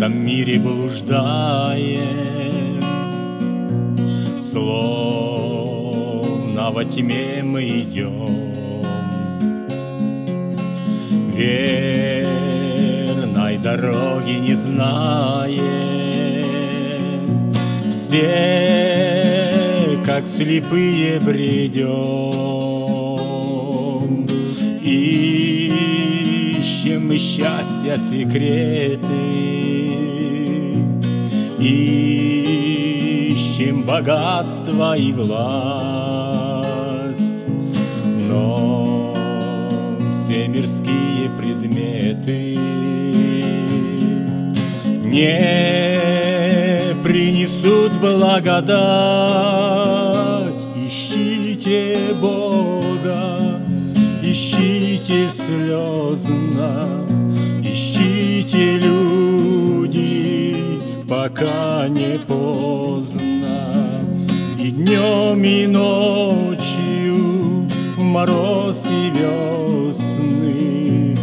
этом мире блуждаем, Словно во тьме мы идем. Верной дороги не знаем, Все, как слепые, бредем. Ищем мы счастья секреты, Ищем богатство и власть, но все мирские предметы не принесут благодать. Ищите Бога, ищите слезно, ищите люди, пока не поздно. И днем, и ночью, мороз и весны.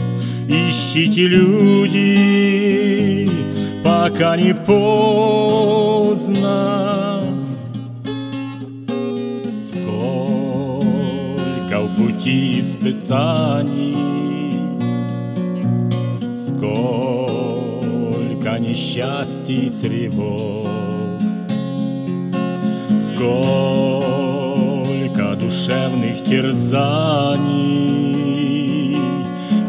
Ищите люди, пока не поздно. Пути испытаний, Сколько несчастий тревог, Сколько душевных терзаний,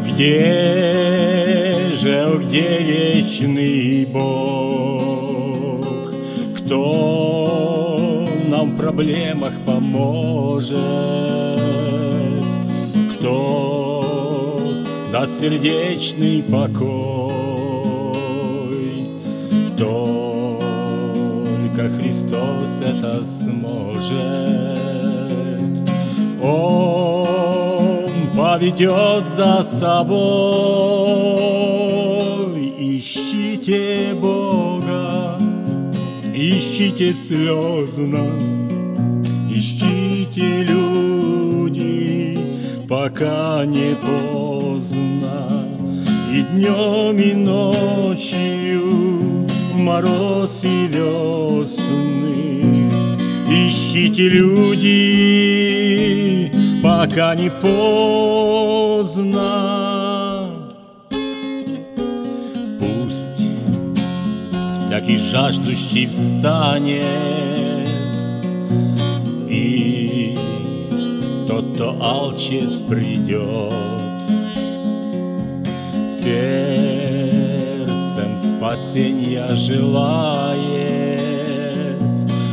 Где же, где вечный Бог? Кто нам в проблемах поможет? Даст сердечный покой? Только Христос это сможет. Он поведет за собой. Ищите Бога, ищите слезно, ищите люди, пока не поздно. И днем, и ночью, мороз и весны. Ищите люди, пока не поздно. Пусть всякий жаждущий встанет, И тот, кто алчит, придет. Сердцем спасения желает,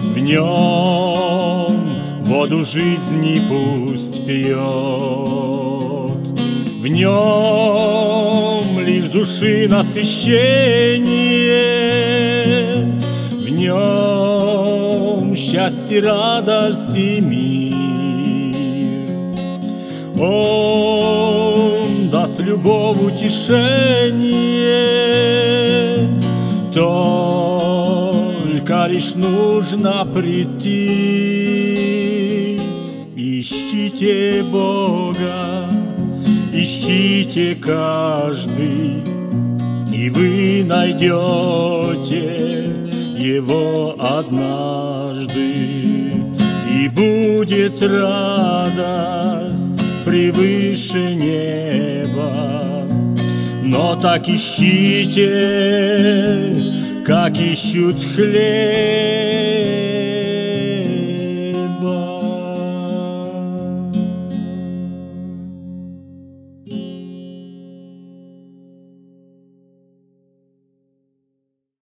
В нем воду жизни пусть пьет. В нем лишь души насыщение, В нем счастье, радость и мир. Он даст любовь утешение, Только лишь нужно прийти. Ищите Бога, ищите каждый, И вы найдете Его однажды. И будет радость превыше неба. Но так ищите, как ищут хлеб.